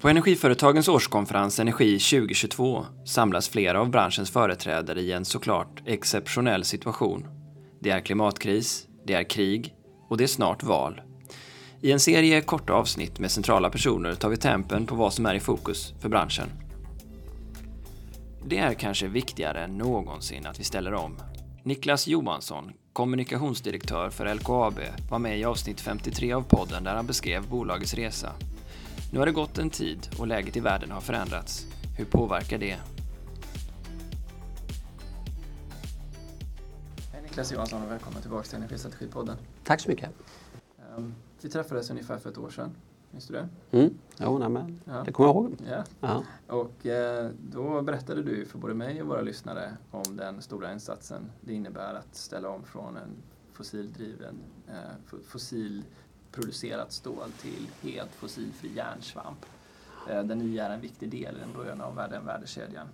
På Energiföretagens årskonferens Energi 2022 samlas flera av branschens företrädare i en såklart exceptionell situation. Det är klimatkris, det är krig och det är snart val. I en serie korta avsnitt med centrala personer tar vi tempen på vad som är i fokus för branschen. Det är kanske viktigare än någonsin att vi ställer om. Niklas Johansson, kommunikationsdirektör för LKAB, var med i avsnitt 53 av podden där han beskrev bolagets resa. Nu har det gått en tid och läget i världen har förändrats. Hur påverkar det? Hej Niklas Johansson och välkommen tillbaka till Energistrategipodden. Tack så mycket. Um, vi träffades ungefär för ett år sedan. Minns du det? Mm. Jo, nej, men ja. det kommer jag ihåg. Ja. ja. Och eh, då berättade du för både mig och våra lyssnare om den stora insatsen det innebär att ställa om från en fossildriven, eh, producerat stål till helt fossilfri järnsvamp. Eh, där ni är en viktig del i den början av värden, värdekedjan.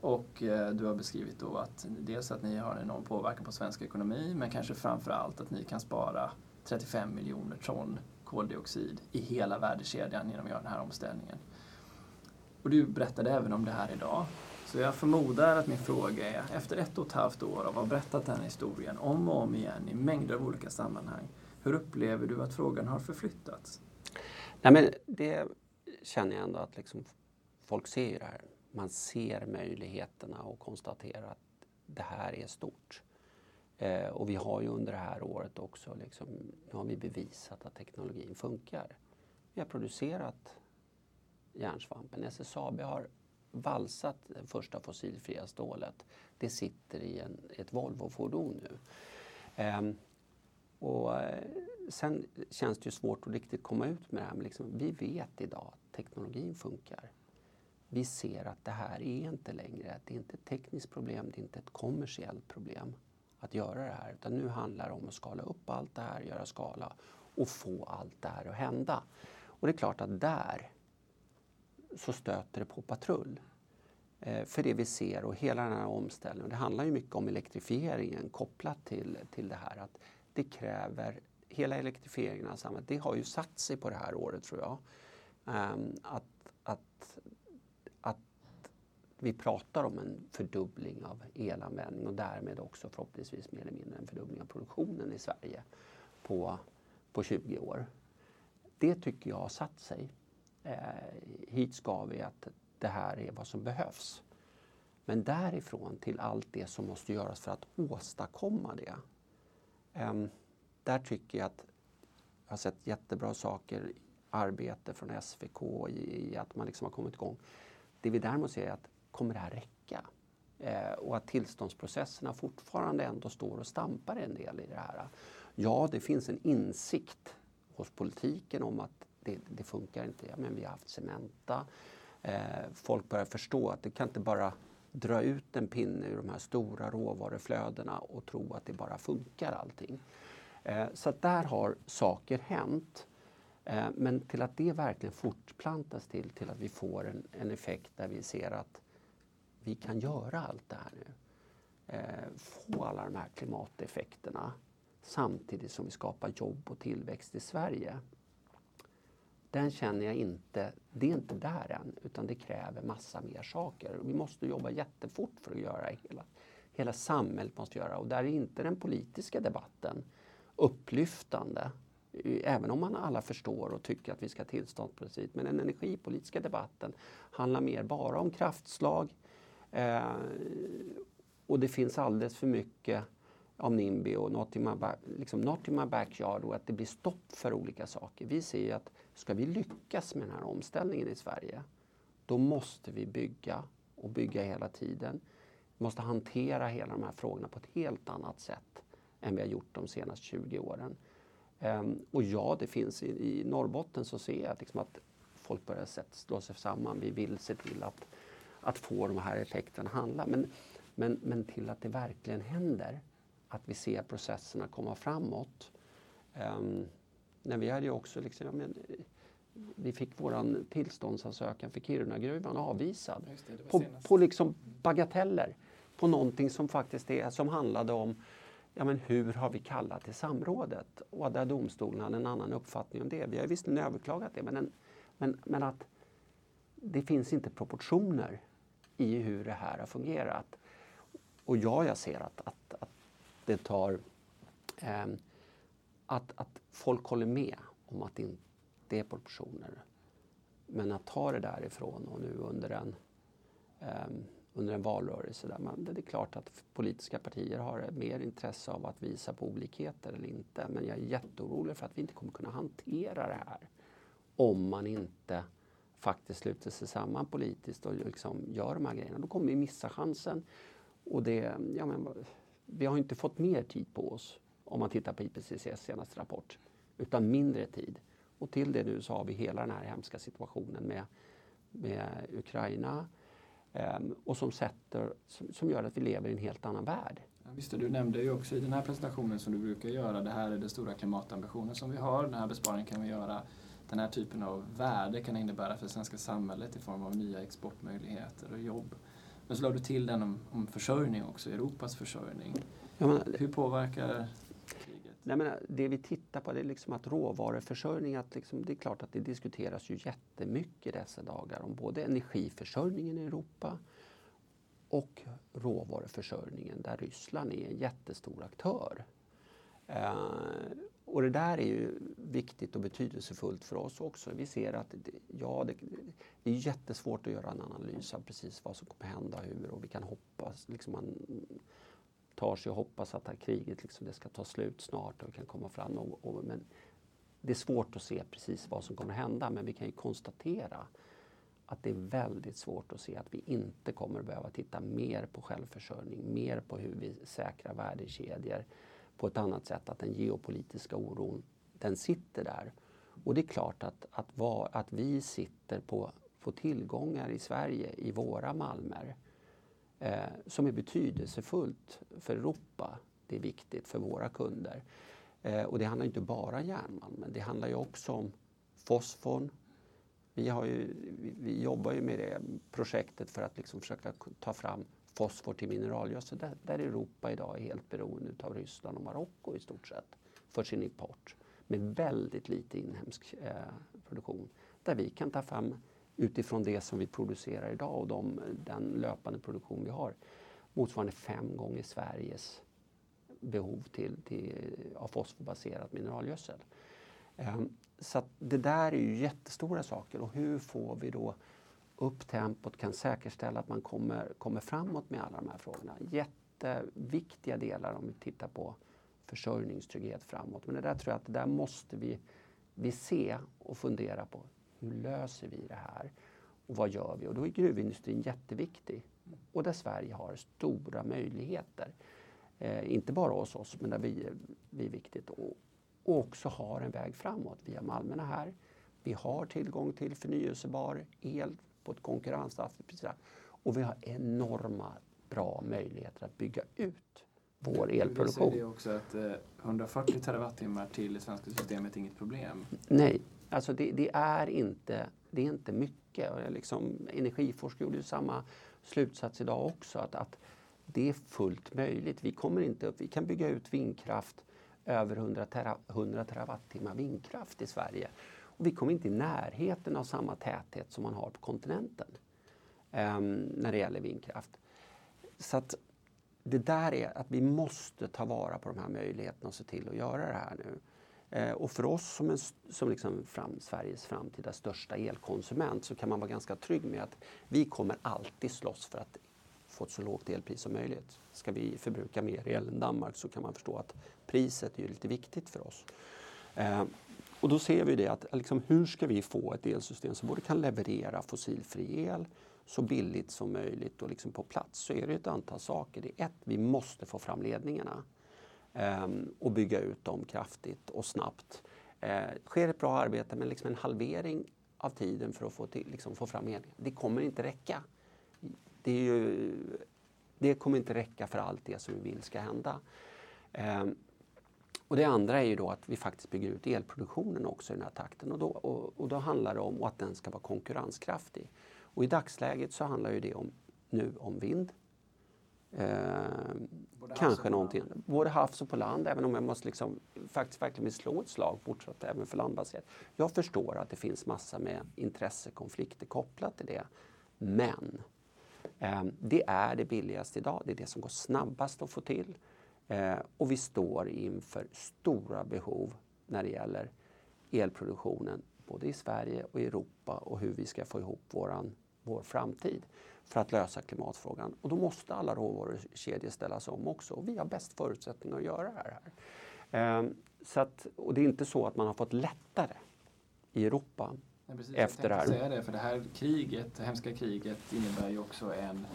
Och eh, du har beskrivit då att dels att ni har en enorm påverkan på svensk ekonomi men kanske framför allt att ni kan spara 35 miljoner ton koldioxid i hela värdekedjan genom att göra den här omställningen. Och du berättade även om det här idag. Så jag förmodar att min fråga är, efter ett och ett halvt år av att ha berättat den här historien om och om igen i mängder av olika sammanhang, hur upplever du att frågan har förflyttats? Nej, men det känner jag ändå att liksom, folk ser ju det här. Man ser möjligheterna och konstaterar att det här är stort. Eh, och vi har ju under det här året också liksom, nu har vi bevisat att teknologin funkar. Vi har producerat järnsvampen. SSAB har valsat det första fossilfria stålet. Det sitter i en, ett Volvo-fordon nu. Eh, och eh, sen känns det ju svårt att riktigt komma ut med det här. Men liksom, vi vet idag att teknologin funkar. Vi ser att det här är inte längre, det är inte ett tekniskt problem, det är inte ett kommersiellt problem att göra det här. Utan nu handlar det om att skala upp allt det här, göra skala och få allt det här att hända. Och det är klart att där så stöter det på patrull. Eh, för det vi ser och hela den här omställningen, det handlar ju mycket om elektrifieringen kopplat till, till det här att det kräver, hela elektrifieringen av samhället, det har ju satt sig på det här året tror jag. Ehm, att, att, att vi pratar om en fördubbling av elanvändning och därmed också förhoppningsvis mer eller mindre en fördubbling av produktionen i Sverige på, på 20 år. Det tycker jag har satt sig. Eh, hit ska vi att det här är vad som behövs. Men därifrån till allt det som måste göras för att åstadkomma det. Ehm, där tycker jag att jag har sett jättebra saker, arbete från SVK i, i att man liksom har kommit igång. Det vi däremot ser är att kommer det här räcka? Eh, och att tillståndsprocesserna fortfarande ändå står och stampar en del i det här. Ja, det finns en insikt hos politiken om att det, det funkar inte. Ja, men vi har haft Cementa. Eh, folk börjar förstå att det kan inte bara dra ut en pinne ur de här stora råvaruflödena och tro att det bara funkar allting. Eh, så att där har saker hänt. Eh, men till att det verkligen fortplantas till, till att vi får en, en effekt där vi ser att vi kan göra allt det här nu. Eh, få alla de här klimateffekterna samtidigt som vi skapar jobb och tillväxt i Sverige. Den känner jag inte, det är inte där än, utan det kräver massa mer saker. Vi måste jobba jättefort för att göra det. Hela, hela samhället måste göra och där är inte den politiska debatten upplyftande. Även om man alla förstår och tycker att vi ska ha tillståndsprincip. Men den energipolitiska debatten handlar mer bara om kraftslag, Eh, och det finns alldeles för mycket av NIMBY och not in, my back, liksom not in my backyard och att det blir stopp för olika saker. Vi ser ju att ska vi lyckas med den här omställningen i Sverige, då måste vi bygga och bygga hela tiden. Vi måste hantera hela de här frågorna på ett helt annat sätt än vi har gjort de senaste 20 åren. Um, och ja, det finns i, i Norrbotten så ser jag liksom att folk börjar slå sig samman. Vi vill se till att att få de här effekterna handla. Men, men, men till att det verkligen händer. Att vi ser processerna komma framåt. Um, när vi hade också liksom, ja, men, vi fick vår tillståndsansökan för Kirunagruvan avvisad. Det, på, på liksom bagateller. På någonting som faktiskt är, som handlade om ja, men hur har vi kallat till samrådet? Och där domstolen hade en annan uppfattning om det. Vi har visserligen överklagat det men, en, men, men att det finns inte proportioner i hur det här har fungerat. Och ja, jag ser att, att, att det tar... Eh, att, att folk håller med om att det inte är proportioner. Men att ta det därifrån och nu under en, eh, under en valrörelse där man, det är klart att politiska partier har mer intresse av att visa på olikheter eller inte. Men jag är jätteorolig för att vi inte kommer kunna hantera det här om man inte faktiskt sluter sig samman politiskt och liksom gör de här grejerna. Då kommer vi missa chansen. Och det, ja men, vi har inte fått mer tid på oss om man tittar på IPCCs senaste rapport, utan mindre tid. Och till det nu så har vi hela den här hemska situationen med, med Ukraina eh, och som, sätter, som, som, gör att vi lever i en helt annan värld. Ja, visst, du nämnde ju också i den här presentationen som du brukar göra, det här är den stora klimatambitionen som vi har, den här besparingen kan vi göra. Den här typen av värde kan innebära för det svenska samhället i form av nya exportmöjligheter och jobb. Men så la du till den om, om försörjning också, Europas försörjning. Ja, men, Hur påverkar Nej, men det vi tittar på det är liksom att råvaruförsörjning, att liksom, det är klart att det diskuteras ju jättemycket dessa dagar om både energiförsörjningen i Europa och råvaruförsörjningen där Ryssland är en jättestor aktör. Eh, och det där är ju viktigt och betydelsefullt för oss också. Vi ser att det, ja, det, det är jättesvårt att göra en analys av precis vad som kommer hända och hur och vi kan hoppas. Liksom man, tar sig och hoppas att det här kriget liksom, det ska ta slut snart och vi kan komma fram. Och, och, men det är svårt att se precis vad som kommer hända men vi kan ju konstatera att det är väldigt svårt att se att vi inte kommer behöva titta mer på självförsörjning, mer på hur vi säkrar värdekedjor på ett annat sätt. Att den geopolitiska oron, den sitter där. Och det är klart att, att, var, att vi sitter på, på tillgångar i Sverige, i våra malmer, eh, som är betydelsefullt för Europa. Det är viktigt för våra kunder. Eh, och det handlar inte bara om järnmalmen, det handlar ju också om fosforn. Vi, har ju, vi, vi jobbar ju med det projektet för att liksom försöka ta fram fosfor till mineralgödsel där, där Europa idag är helt beroende av Ryssland och Marocko i stort sett för sin import med väldigt lite inhemsk eh, produktion. Där vi kan ta fram utifrån det som vi producerar idag och de, den löpande produktion vi har motsvarande fem gånger Sveriges behov till, till, av fosforbaserat mineralgödsel. Eh, så det där är ju jättestora saker och hur får vi då upp tempot, kan säkerställa att man kommer, kommer framåt med alla de här frågorna. Jätteviktiga delar om vi tittar på försörjningstrygghet framåt. Men det där tror jag att det där måste vi, vi se och fundera på hur löser vi det här? Och vad gör vi? Och då är gruvindustrin jätteviktig. Och där Sverige har stora möjligheter. Eh, inte bara hos oss, men där vi, vi är viktigt. Och, och också har en väg framåt. Vi har malmerna här. Vi har tillgång till förnyelsebar el på ett konkurrenskraftigt pris. Och vi har enorma bra möjligheter att bygga ut vår elproduktion. Du säger också att 140 eh, terawattimmar till det svenska systemet är inget problem. Nej, Alltså det, det, är inte, det är inte mycket. Liksom, Energiforsk gjorde samma slutsats idag också. Att, att det är fullt möjligt. Vi, kommer inte upp, vi kan bygga ut vindkraft över 100, tera, 100 terawattimmar vindkraft i Sverige. Vi kom inte i närheten av samma täthet som man har på kontinenten um, när det gäller vindkraft. Så att det där är att vi måste ta vara på de här möjligheterna och se till att göra det här nu. Eh, och för oss som, en, som liksom fram, Sveriges framtida största elkonsument så kan man vara ganska trygg med att vi kommer alltid slåss för att få ett så lågt elpris som möjligt. Ska vi förbruka mer el än Danmark så kan man förstå att priset är lite viktigt för oss. Eh, och då ser vi det att liksom, hur ska vi få ett elsystem som både kan leverera fossilfri el så billigt som möjligt och liksom på plats så är det ett antal saker. Det är ett, vi måste få fram ledningarna. eh, och bygga ut dem kraftigt och snabbt. Eh, sker ett bra arbete med liksom en halvering av tiden för att få, till, liksom få fram el. Det kommer inte räcka. Det, ju, det, kommer inte räcka för allt det som vi vill ska hända. Eh, och det andra är ju då att vi faktiskt bygger ut elproduktionen också i den här takten och då, och, och då handlar det om att den ska vara konkurrenskraftig. Och i dagsläget så handlar ju det om, nu om vind, Eh, kanske någonting, både havs och på land, även om jag måste liksom faktiskt verkligen slå ett slag fortsatt även för landbaserat. Jag förstår att det finns massa med intressekonflikter kopplat till det. Men eh, det är det billigaste idag, det är det som går snabbast att få till. Eh, och vi står inför stora behov när det gäller elproduktionen både i Sverige och i Europa och hur vi ska få ihop våran, vår framtid för att lösa klimatfrågan. Och då måste alla råvarukedjor ställas om också och vi har bäst förutsättningar att göra det här. Ehm, så att, och det är inte så att man har fått lättare i Europa Ja, precis, efter det här. säga det, för det här kriget, det hemska kriget innebär ju också en,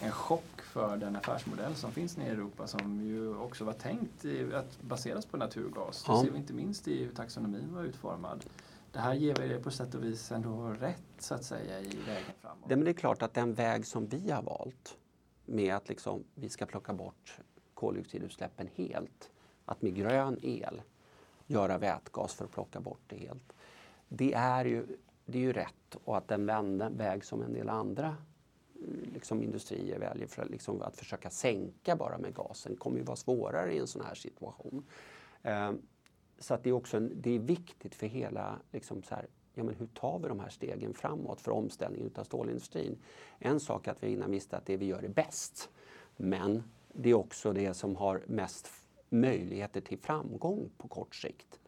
en chock för den affärsmodell som finns nere i Europa som ju också var tänkt i, att baseras på naturgas. Det ser vi inte minst i hur taxonomin var utformad. Det här ger väl på sätt och vis ändå rätt så att säga i vägen framåt. Det, men det är klart att den väg som vi har valt med att liksom, vi ska plocka bort koldioxidutsläppen helt, att med grön el göra vätgas för att plocka bort det helt. Det är ju, det är ju rätt och att den väg som en del andra liksom industrier väljer för att, liksom, att försöka sänka bara med gasen kommer ju vara svårare i en sån här situation. Eh, så att det är också en, det är viktigt för hela, liksom så här, ja men hur tar vi de här stegen framåt för omställningen av stålindustrin? En sak är att vi innan visste att det vi gör är bäst. Men det är också det som har mest möjligheter till framgång på kort sikt.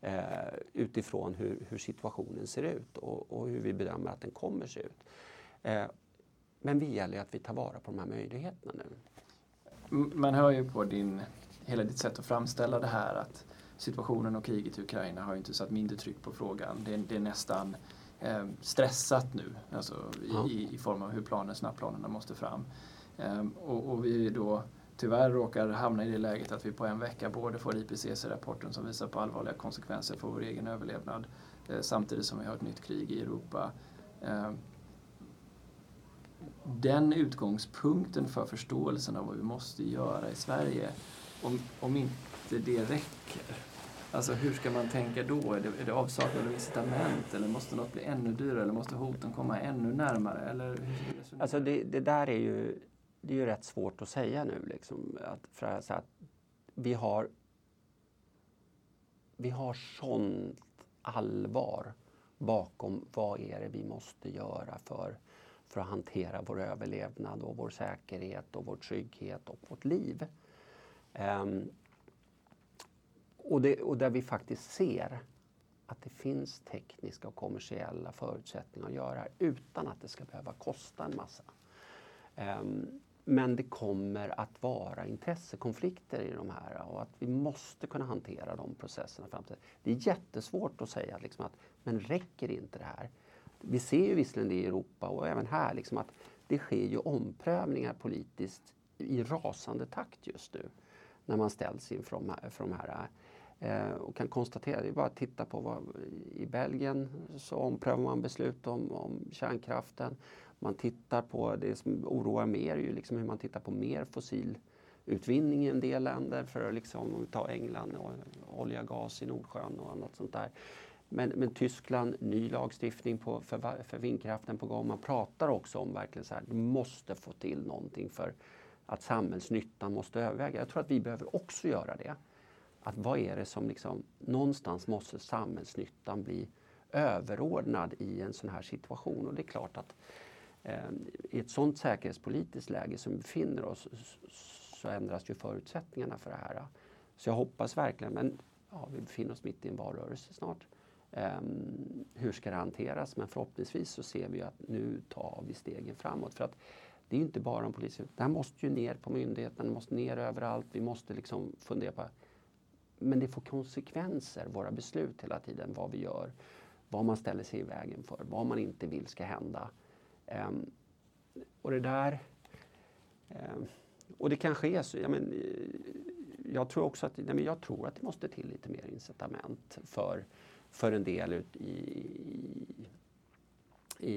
Eh, utifrån hur, hur, situationen ser ut och, och, hur vi bedömer att den kommer se ut. Eh, men det gäller att vi tar vara på de här möjligheterna nu. Man hör ju på din, hela ditt sätt att framställa det här att situationen och kriget i Ukraina har inte satt mindre tryck på frågan. Det är, det är nästan eh, stressat nu, alltså i, ja. i, i, form av hur planen, snabbplanerna måste fram. Eh, och, och, vi då tyvärr råkar hamna i det läget att vi på en vecka både får IPCC-rapporten som visar på allvarliga konsekvenser för vår egen överlevnad eh, samtidigt som vi har ett nytt krig i Europa. Eh, den utgångspunkten för förståelsen av vad vi måste göra i Sverige, om, om inte det räcker, Alltså hur ska man tänka då? Är det, är det avsaknad av incitament eller måste något bli ännu dyrare eller måste hoten komma ännu närmare? Eller hur alltså det, det, där är ju, det är ju rätt svårt att säga nu. Liksom, att, för att, att vi har vi har sånt allvar bakom vad är det vi måste göra för, för att hantera vår överlevnad och vår säkerhet och vår trygghet och vårt liv. Um, och, det, och där vi faktiskt ser att det finns tekniska och kommersiella förutsättningar att göra utan att det ska behöva kosta en massa. Um, men det kommer att vara intressekonflikter i de här och att vi måste kunna hantera de processerna framtiden. Det är jättesvårt att säga liksom att, men räcker inte det här? Vi ser ju visserligen det i Europa och även här liksom att det sker ju omprövningar politiskt i rasande takt just nu när man ställs inför de här, för de här eh, och kan konstatera, det är bara att titta på vad, i Belgien så omprövar man beslut om, om kärnkraften. Man tittar på, det som oroar mer är ju liksom hur man tittar på mer fossilutvinning i en del länder för att liksom, om vi tar England och olja, gas i Nordsjön och annat sånt där. Men, men Tyskland, ny lagstiftning på, för, för vindkraften på gång. Man pratar också om verkligen så här, du måste få till någonting för att samhällsnyttan måste överväga. Jag tror att vi behöver också göra det att vad är det som liksom, någonstans måste samhällsnyttan bli överordnad i en sån här situation. Och det är klart att eh, i ett sånt säkerhetspolitiskt läge som vi befinner oss så ändras ju förutsättningarna för det här. Så jag hoppas verkligen, men ja, vi befinner oss mitt i en valrörelse snart. Eh, hur ska det hanteras? Men förhoppningsvis så ser vi att nu tar vi stegen framåt. För att det är inte bara om polisen. Det här måste ju ner på myndigheterna, det måste ner överallt. Vi måste liksom fundera på men det får konsekvenser, våra beslut hela tiden, vad vi gör, vad man ställer sig i vägen för, vad man inte vill ska hända. Um, och det där... Um, och det kanske är så, jag, men, eh, jag tror också att, nej, men jag tror att det måste till lite mer incitament för, för en del ut i, i,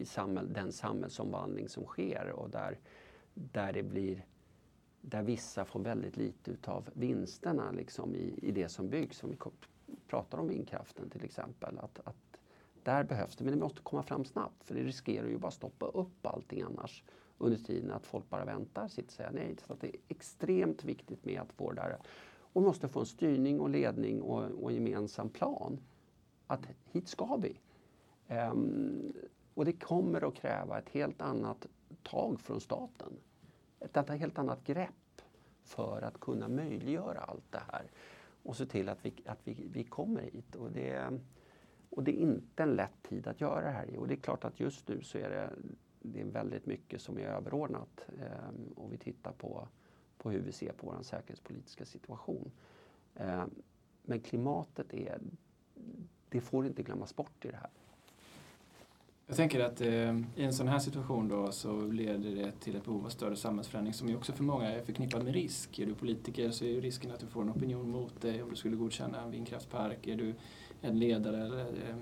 i samhäll, den samhällsomvandling som sker och där, där det blir där vissa får väldigt lite utav vinsterna liksom i, i det som byggs. Om vi pratar om vindkraften till exempel. Att, att där behövs det, men det måste komma fram snabbt för det riskerar ju bara stoppa upp allting annars under tiden att folk bara väntar, sitter och säger nej. Så det är extremt viktigt med att få det där. Och vi måste få en styrning och ledning och, och en gemensam plan. Att hit ska vi. Um, och det kommer att kräva ett helt annat tag från staten. Ett helt annat grepp för att kunna möjliggöra allt det här och se till att vi, att vi, vi kommer hit. Och det, och det är inte en lätt tid att göra det här i. Och det är klart att just nu så är det, det är väldigt mycket som är överordnat. Um, och vi tittar på, på hur vi ser på vår säkerhetspolitiska situation. Um, men klimatet är, det får inte glömmas bort i det här. Jag tänker att eh, i en sån här situation då så leder det till ett behov av större samhällsförändring som ju också för många är förknippad med risk. Är du politiker så är ju risken att du får en opinion mot dig om du skulle godkänna en vindkraftspark. Är du en ledare eller, eh,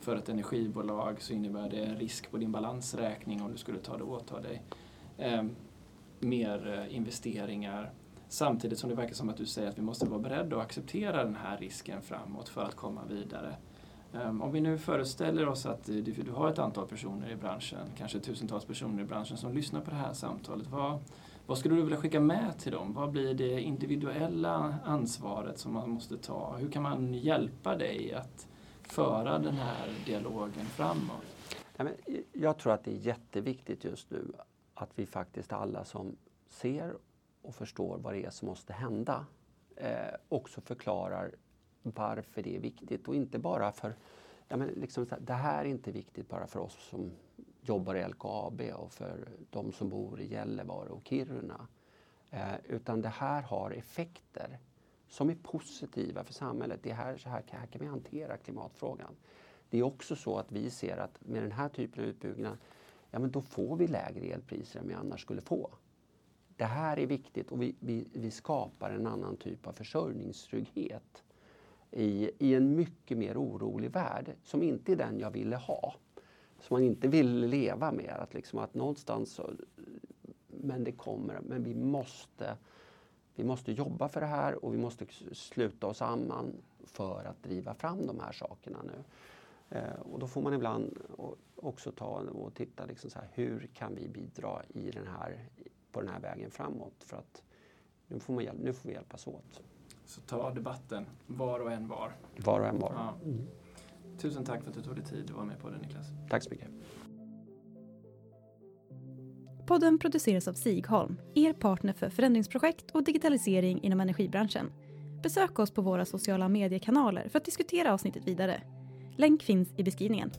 för ett energibolag så innebär det en risk på din balansräkning om du skulle ta det åt dig. Eh, mer eh, investeringar. Samtidigt som det verkar som att du säger att vi måste vara beredda att acceptera den här risken framåt för att komma vidare. Ehm, om vi nu föreställer oss att eh, du har ett antal personer i branschen, kanske tusentals personer i branschen som lyssnar på det här samtalet. Vad, vad skulle du vilja skicka med till dem? Vad blir det individuella ansvaret som man måste ta? Hur kan man hjälpa dig att föra den här dialogen framåt? Eh, jag tror att det är jätteviktigt just nu att vi faktiskt alla som ser och förstår vad det är som måste hända eh, också förklarar varför det är viktigt och inte bara för ja, men liksom, det här är inte viktigt bara för oss som jobbar i LKAB och för de som bor i Gällivare och Kiruna. Eh, utan det här har effekter som är positiva för samhället. Det här, så här, här kan vi hantera klimatfrågan. Det är också så att vi ser att med den här typen av utbyggnad, ja men då får vi lägre elpriser än vi annars skulle få. Det här är viktigt och vi, vi, vi skapar en annan typ av försörjningstrygghet i, i en mycket mer orolig värld som inte är den jag ville ha. Som man inte vill leva med. Att, liksom att någonstans så, men det kommer, men vi måste, vi måste jobba för det här och vi måste sluta oss samman för att driva fram de här sakerna nu. Eh, och då får man ibland också ta och titta liksom så här, hur kan vi bidra i den här, på den här vägen framåt? För att nu får, man, nu får vi hjälpas åt. Så ta debatten, var och en var. Var och en var. Ja. Mm. Tusen tack för att du tog dig tid att vara med på det Niklas. Tack så mycket. Podden produceras av Sigholm, er partner för förändringsprojekt och digitalisering inom energibranschen. Besök oss på våra sociala mediekanaler för att diskutera avsnittet vidare. Länk finns i beskrivningen.